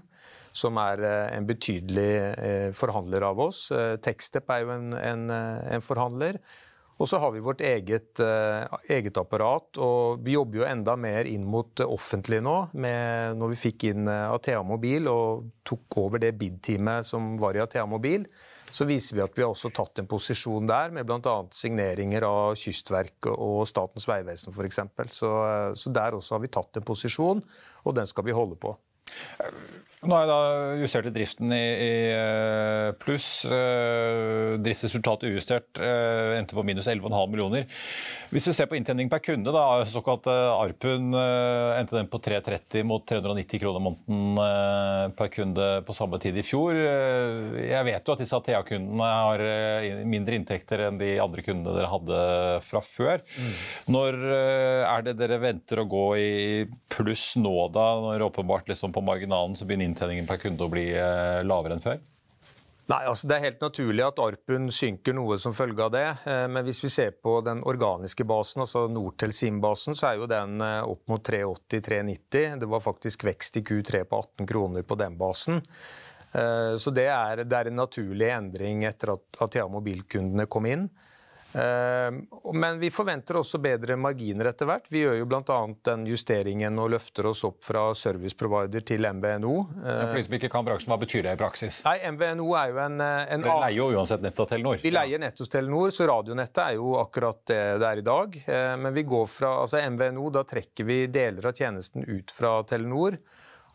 som er en betydelig forhandler av oss. Techstep er jo en, en, en forhandler. Og så har vi vårt eget, uh, eget, apparat, og vi jobber jo enda mer inn mot det offentlige nå. Med, når vi fikk inn uh, Athea Mobil og tok over det bid-teamet som var i Athea Mobil, så viser vi at vi har også tatt en posisjon der, med bl.a. signeringer av Kystverket og Statens vegvesen f.eks. Så, uh, så der også har vi tatt en posisjon, og den skal vi holde på. Nå har jeg da justert driften i, i eh, pluss. Eh, driftsresultatet ujustert eh, endte på minus 11,5 millioner. Hvis vi ser på inntjening per kunde, da, såkalt Arpun, endte den på 330 mot 390 kroner måneden per kunde på samme tid i fjor. Jeg vet jo at disse Athea-kundene har mindre inntekter enn de andre kundene dere hadde fra før. Mm. Når er det dere venter å gå i pluss nå, da? Når åpenbart liksom på marginalen så begynner inntjeningen per kunde å bli eh, lavere enn før? Nei, altså Det er helt naturlig at Arpun synker noe som følge av det. Eh, men hvis vi ser på den organiske basen, altså Nortel SIM-basen, så er jo den eh, opp mot 380-390. Det var faktisk vekst i Q3 på 18 kroner på den basen. Så det er, det er en naturlig endring etter at Athea Mobilkundene kom inn. Eh, men vi forventer også bedre marginer etter hvert. Vi gjør jo bl.a. den justeringen og løfter oss opp fra serviceprovider til MVNO. For de som ikke kan bransjen, Hva betyr det i praksis? Nei, MVNO er jo en, eh, en Dere leier jo uansett nett av Telenor? Vi leier nett hos Telenor, så radionettet er jo akkurat det det er i dag. Eh, men vi går fra altså MVNO, da trekker vi deler av tjenesten ut fra Telenor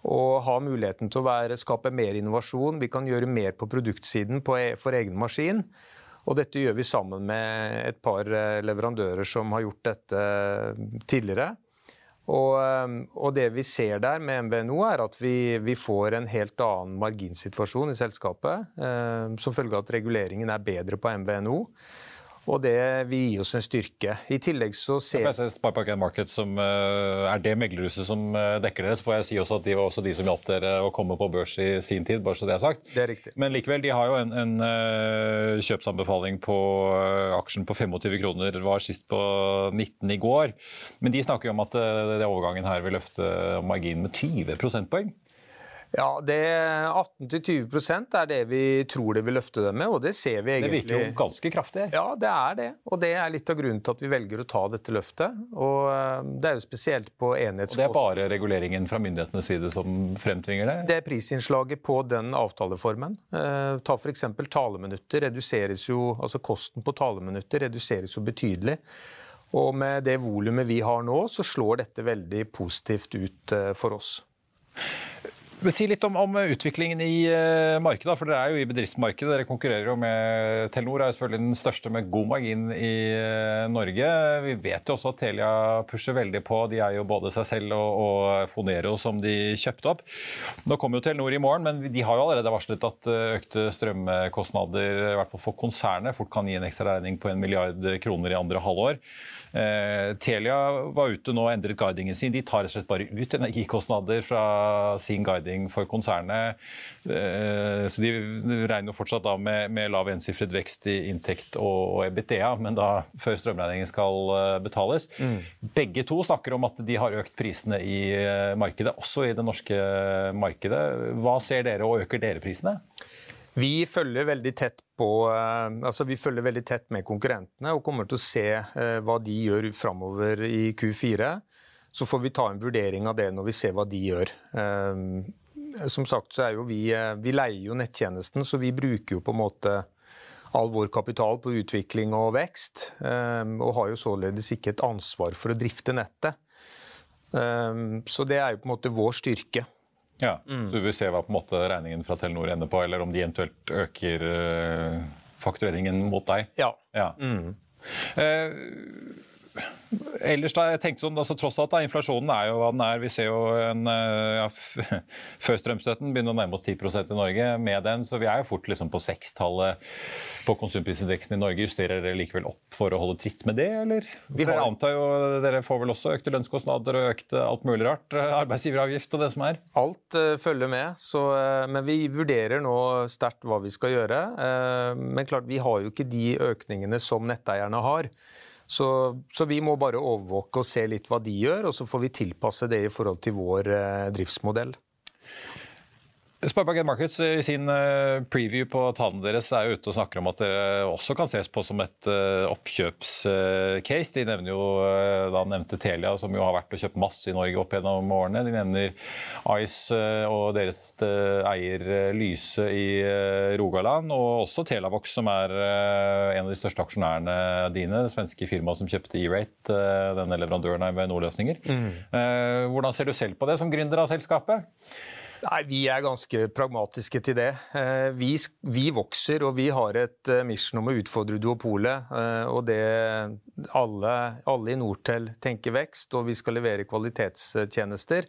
og har muligheten til å være, skape mer innovasjon. Vi kan gjøre mer på produktsiden på, e, for egen maskin. Og dette gjør vi sammen med et par eh, leverandører som har gjort dette tidligere. Og, og, det vi ser der med MVNO, er at vi, vi får en helt annen marginsituasjon i selskapet. Eh, som følge av at reguleringen er bedre på MVNO. Og det vil gi oss en styrke. I tillegg så ser jeg Sparebank Market som uh, er det meglerhuset som uh, dekker dere. Så får jeg si også at de var også de som hjalp dere å komme på børs i sin tid. bare så det er sagt. Det er riktig. Men likevel, de har jo en, en uh, kjøpsanbefaling på aksjen på 25 kroner. Var sist på 19 i går. Men de snakker jo om at det overgangen her vil løfte marginen med 20 prosentpoeng. Ja, det 18-20% er det vi tror det vil løfte dem med, og det ser vi egentlig. Det virker jo ganske kraftig? Ja, det er det. Og det er litt av grunnen til at vi velger å ta dette løftet. Og eh, det er jo spesielt på enhetskost. Og det er bare reguleringen fra myndighetenes side som fremtvinger det? Det er prisinnslaget på den avtaleformen. Eh, ta f.eks. taleminutter. reduseres jo, altså Kosten på taleminutter reduseres jo betydelig. Og med det volumet vi har nå, så slår dette veldig positivt ut eh, for oss. Si litt om, om utviklingen i uh, markedet. for Dere er jo i bedriftsmarkedet. Dere konkurrerer jo med Telenor, er jo selvfølgelig den største med god margin i uh, Norge. Vi vet jo også at Telia pusher veldig på. De er jo både seg selv og, og Fonero som de kjøpte opp. Nå kommer jo Telenor i morgen, men de har jo allerede varslet at uh, økte strømkostnader, i hvert fall for konsernet, fort kan gi en ekstra regning på en milliard kroner i andre halvår. Uh, Telia var ute nå og endret guidingen sin. De tar rett og slett bare ut energikostnader fra sin guiding for konsernet. Eh, så de regner jo fortsatt da med, med lav ensifret vekst i inntekt og, og EBITDA, men da før strømregningen skal eh, betales. Mm. Begge to snakker om at de har økt prisene i eh, markedet, også i det norske markedet. Hva ser dere, og øker dere prisene? Vi følger på, altså vi følger veldig tett med konkurrentene og kommer til å se hva de gjør framover i Q4. Så får vi ta en vurdering av det når vi ser hva de gjør. Eh, som sagt så er jo vi, vi leier jo nettjenesten, så vi bruker jo på en måte all vår kapital på utvikling og vekst. Og har jo således ikke et ansvar for å drifte nettet. Så det er jo på en måte vår styrke. Ja, mm. Så du vil se hva på en måte regningen fra Telenor ender på, eller om de eventuelt øker faktureringen mot deg? Ja. ja. Mm. Uh, ellers da, jeg tenkte sånn, altså Tross alt da, inflasjonen er jo hva den er. Vi ser jo en, eh, ja, <laughs> Før strømstøtten begynner å nærme oss 10 i Norge med den, så vi er jo fort liksom på sekstallet på konsumprisindeksen i Norge. Justerer dere likevel opp for å holde tritt med det, eller? Vi har... Antar jo dere får vel også økte lønnskostnader og økte alt mulig rart? Eh, arbeidsgiveravgift og det som er? Alt uh, følger med, så, uh, men vi vurderer nå sterkt hva vi skal gjøre. Uh, men klart, vi har jo ikke de økningene som netteierne har. Så, så, vi må bare overvåke og se litt hva de gjør, og så får vi tilpasse det i forhold til vår eh, driftsmodell. Sparebank Markets i sin eh, preview på tallene deres er jo ute og snakker om at dere også kan ses på som et eh, oppkjøpscase. De nevner jo da nevnte Telia, som jo har vært og kjøpt masse i Norge opp gjennom årene. De nevner Ice og deres eier Lyse i Rogaland, og også Telavox, som er en av de største aksjonærene dine. Det svenske firmaet som kjøpte E-Rate, denne leverandøren av Nordløsninger. Mm. Hvordan ser du selv på det som gründer av selskapet? Nei, Vi er ganske pragmatiske til det. Eh, vi, vi, vokser, og vi har et eh, mission om å utfordre duopolet. Eh, og det alle, alle, i Nortel tenker vekst, og vi skal levere kvalitetstjenester.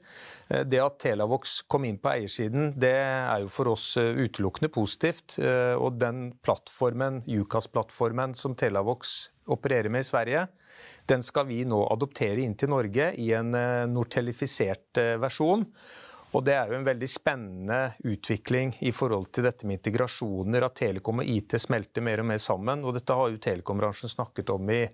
Det at Telavox kom inn på eiersiden, det er jo for oss utelukkende positivt. Og den plattformen, Ukas-plattformen som Telavox opererer med i Sverige, den skal vi nå adoptere inn til Norge i en nortelifisert versjon. Og Det er jo en veldig spennende utvikling i forhold til dette med integrasjoner, at Telekom og IT smelter mer og mer sammen. og Dette har jo telekombransjen snakket om i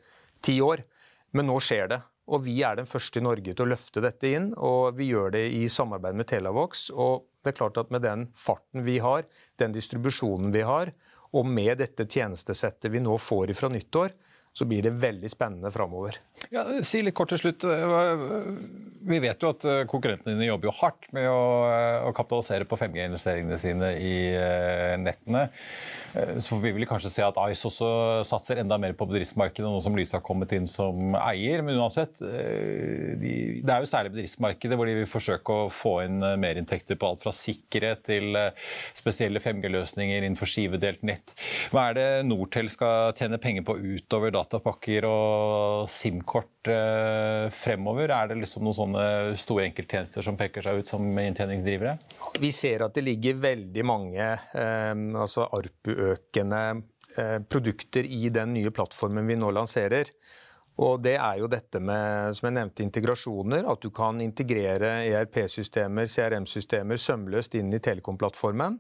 ti år, men nå skjer det. Og Vi er den første i Norge til å løfte dette inn, og vi gjør det i samarbeid med Telavox. og det er klart at Med den farten vi har, den distribusjonen vi har, og med dette tjenestesettet vi nå får fra nyttår, så blir det veldig spennende framover. Ja, si litt kort til slutt. Vi vet jo at eh, konkurrentene dine jobber jo hardt med å, eh, kapitalisere på 5G-investeringene sine i eh, nettene. Så vi vil kanskje se at Ice også satser enda mer på bedriftsmarkedet nå som Lyse har kommet inn som eier. Men uansett, de, det er jo særlig bedriftsmarkedet hvor de vil forsøke å få inn merinntekter på alt fra sikkerhet til spesielle 5G-løsninger innenfor skivedelt nett. Hva er det Nortel skal tjene penger på utover da datapakker og SIM-kort eh, fremover? Er det liksom noen sånne store enkelttjenester som peker seg ut som inntjeningsdrivere? Vi ser at det ligger veldig mange eh, altså ARPU-økende eh, produkter i den nye plattformen vi nå lanserer. Og det er jo dette med som jeg nevnte, integrasjoner. At du kan integrere ERP-systemer, CRM-systemer sømløst inn i Telekom-plattformen.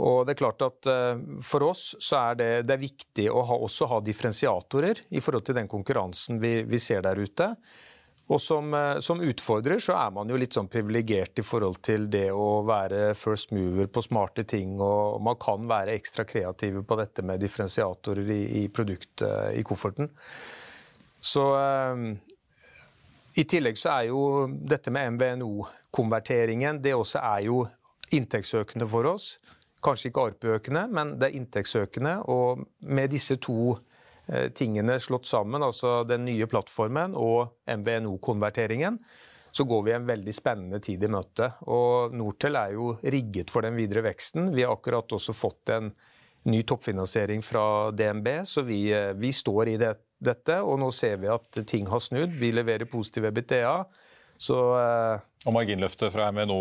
Og det er klart at uh, For oss så er det, det er viktig å ha, også ha differensiatorer i forhold til den konkurransen vi, vi ser der ute. Og som, uh, som, utfordrer så er man jo litt sånn privilegert i forhold til det å være first mover på smarte ting. Og man kan være ekstra kreative på dette med differensiatorer i, i produktet uh, i kofferten. Så i tillegg så er jo dette med MVNO-konverteringen det også er jo inntektsøkende for oss. Kanskje ikke ARP-økende, men det er inntektsøkende. Og med disse to eh, tingene slått sammen, altså den nye plattformen og MVNO-konverteringen, så går vi en veldig spennende tid i møte. Og Nortel er jo rigget for den videre veksten. Vi har akkurat også fått en ny toppfinansiering fra DNB, så vi, eh, vi står i det dette, og nå ser vi at ting har snudd. Vi leverer positiv BTA, Så, eh, og Marginløftet fra MNO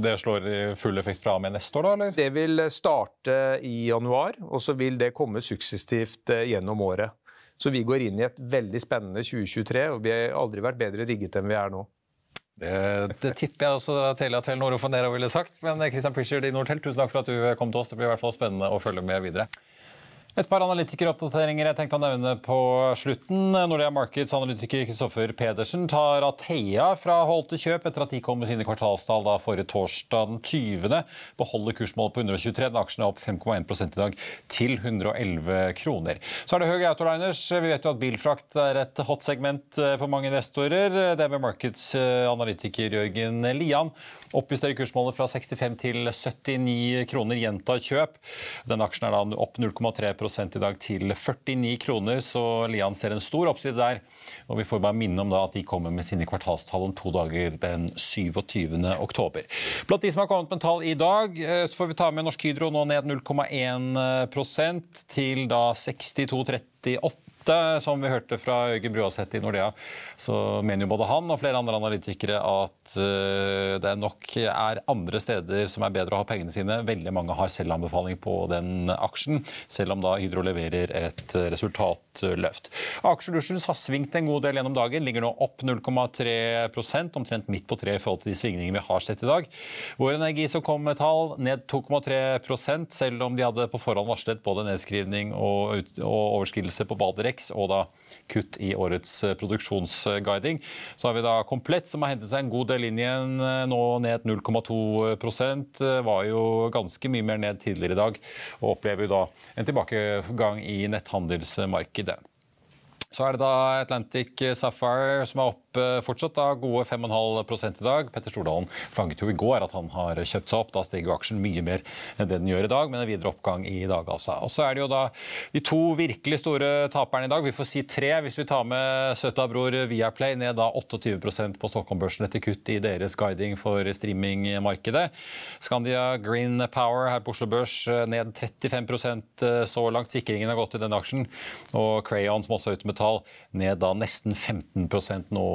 det slår i full effekt fra med neste år? da, eller? Det vil starte i januar, og så vil det komme suksessivt eh, gjennom året. Så vi går inn i et veldig spennende 2023, og vi har aldri vært bedre rigget enn vi er nå. Det, det tipper jeg også Telia Telenor og Fonera ville sagt. Men Christian Pritchard i Nortel, tusen takk for at du kom til oss. Det blir i hvert fall spennende å følge med videre. Et par analytikeroppdateringer jeg tenkte å nevne på slutten. Nordea Markets analytiker Kristoffer Pedersen tar Athea fra hold til kjøp etter at de kom med sine kvartalstall da forrige torsdag den 20. Beholder kursmålet på 123. Den aksjen er opp 5,1 i dag til 111 kroner. Så er det Høg Autoliners. Vi vet jo at bilfrakt er et hot segment eh, for mange investorer. Det med Markets eh, analytiker Jørgen Lian oppjusterer kursmålet fra 65 til 79 kroner. Gjentar kjøp. Den aksjen er da opp 0,3 i dag til 49 kroner, så Lian ser en stor oppside der. Og vi får bare minne om da at de kommer med sine kvartalstall om to dager den 27. oktober. Blant de som har kommet med tall i dag, eh, så får vi ta med Norsk Hydro nå ned 0,1% til da 62,38 som vi hørte fra Øygen Bruaseth i Nordea, så mener jo både han og flere andre analytikere at eh, det nok er andre steder som er bedre å ha pengene sine. Veldig mange har selvanbefaling på den aksjen, selv om da Hydro leverer et resultatløft. Aksjelusjens har svingt en god del gjennom dagen, ligger nå opp 0,3 omtrent midt på treet i forhold til de svingningene vi har sett i dag. Vår Energi som kom med tall, ned 2,3 selv om de hadde på forhånd varslet både nedskrivning og overskridelse på Baderek 2026, og da kutt i årets eh, produksjonsguiding. Så har vi da Komplett, som har hentet seg en god del inn igjen, eh, nå ned 0,2 eh, Var jo ganske mye mer ned tidligere i dag, og opplever jo da en tilbakegang i netthandelsmarkedet. Så er det da Atlantic Sapphire som er opp fortsatt da, gode 5,5% i dag. Petter Stordalen flagget jo i går at han har kjøpt seg opp. Da steg jo aksjen mye mer enn det den gjør i dag, men en videre oppgang i dag, altså. Og så er det jo da de to virkelig store taperne i dag. Vi får si tre hvis vi tar med søta bror Viaplay, ned da 28 på Stockholm-børsen etter kutt i deres guiding for streamingmarkedet. Scandia Green Power her på Oslo Børs ned 35% så langt. Sikringen har gått i denne aksjen. Og Crayon, som også er ute med tall, ned da nesten 15% nå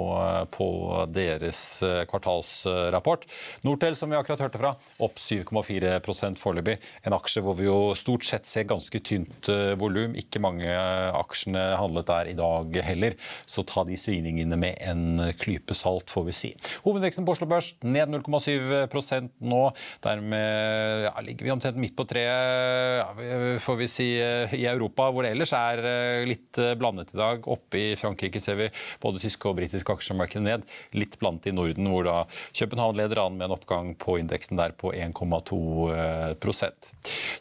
på deres eh, kvartalsrapport. Nortel, som vi akkurat hørte fra, opp 7,4% foreløpig. En aksje hvor vi jo stort sett ser ganske tynt eh, volum. Ikke mange aksjene handlet der i dag heller, så ta de svingningene med en klype salt, får vi si. Hovedveksten på Oslo Børs ned 0,7% nå. Dermed ja, ligger vi omtrent midt på treet, ja, får vi si, eh, i Europa, hvor det ellers er litt blandet i dag. Oppe i Frankrike ser vi både tyske og britiske aksjemarkedet ned. Litt blant i Norden, hvor da København leder an med en oppgang på indeksen der på 1,2%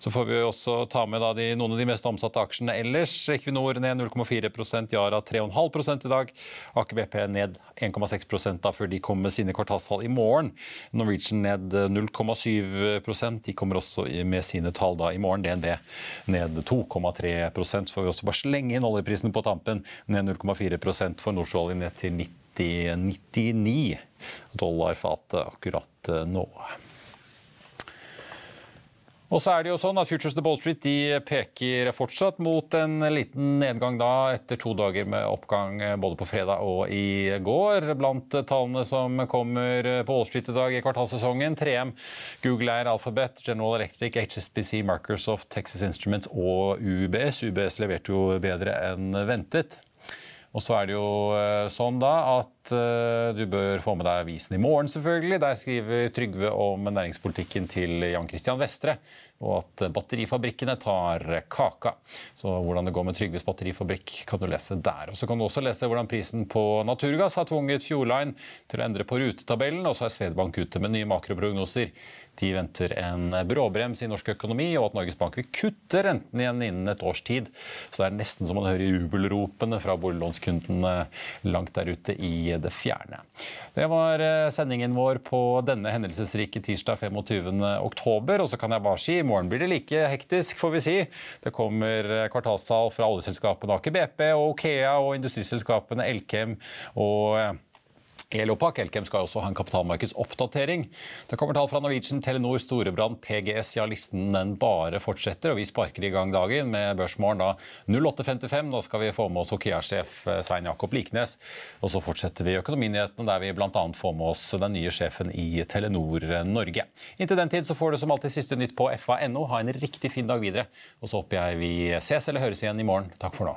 Så får vi også ta med de, noen av de mest omsatte aksjene ellers. Equinor ned 0,4% Yara 3,5% i dag. Aker BP ned 1,6% da før de kommer med sine kvartalstall i morgen. Norwegian ned 0,7% De kommer også med sine tall da i morgen. DNB ned 2,3 Så får vi også bare slenge inn oljeprisen på tampen. Ned 0,4% for Nordsjøolje ned til til 90-99 dollar fatet akkurat eh, nå. Og så er det jo sånn at Futures to Ball Street de peker fortsatt mot en liten nedgang da etter to dager med oppgang både på fredag og i går. Blant tallene som kommer på Wall Street i dag i kvartalssesongen, 3M, Google Air, Alphabet, General Electric, HSBC, Microsoft, Texas Instruments og UBS. UBS leverte jo bedre enn ventet. Og så er det jo eh, sånn da at du bør få med deg avisen i morgen, selvfølgelig. Der skriver Trygve om næringspolitikken til Jan Christian Vestre og at batterifabrikkene tar kaka. Så hvordan det går med Trygves batterifabrikk kan du lese der. Og Så kan du også lese hvordan prisen på naturgass har tvunget Fjordline til å endre på rutetabellen, og så er Svedbank ute med nye makroprognoser. De venter en bråbrems i norsk økonomi, og at Norges Bank vil kutte renten igjen innen et års tid. Så det er nesten som man hører jubelropene fra boliglånskundene langt der ute i det fjerne. Det var eh, sendingen vår på denne hendelsesrike tirsdag 25. oktober. Og så kan jeg bare si i morgen blir det like hektisk, får vi si. Det kommer eh, kvartalstall fra oljeselskapene Aker BP og Okea og industriselskapene Elkem og eh, Elopak Elkem skal også ha en kapitalmarkedsoppdatering. Det kommer tall fra Norwegian, Telenor, Storebrand, PGS. Ja, listen den bare fortsetter. Og vi sparker i gang dagen med børsmålen da 08.55. Da skal vi få med oss Okea-sjef eh, Svein Jakob Liknes. Og så fortsetter vi økonominyhetene, der vi bl.a. får med oss den nye sjefen i Telenor Norge. Inntil den tid så får du som alltid siste nytt på fa.no. Ha en riktig fin dag videre. Og så håper jeg vi ses eller høres igjen i morgen. Takk for nå.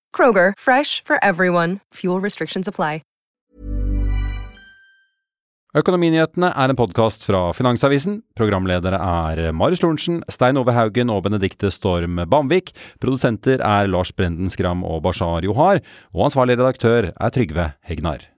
Kroger, fresh for everyone. Fuel restrictions apply. Økonominyhetene er en podkast fra Finansavisen. Programledere er Marius Lorentzen, Stein Ove Haugen og Benedikte Storm Bamvik. Produsenter er Lars Brenden Skram og Bashar Johar. Og ansvarlig redaktør er Trygve Hegnar.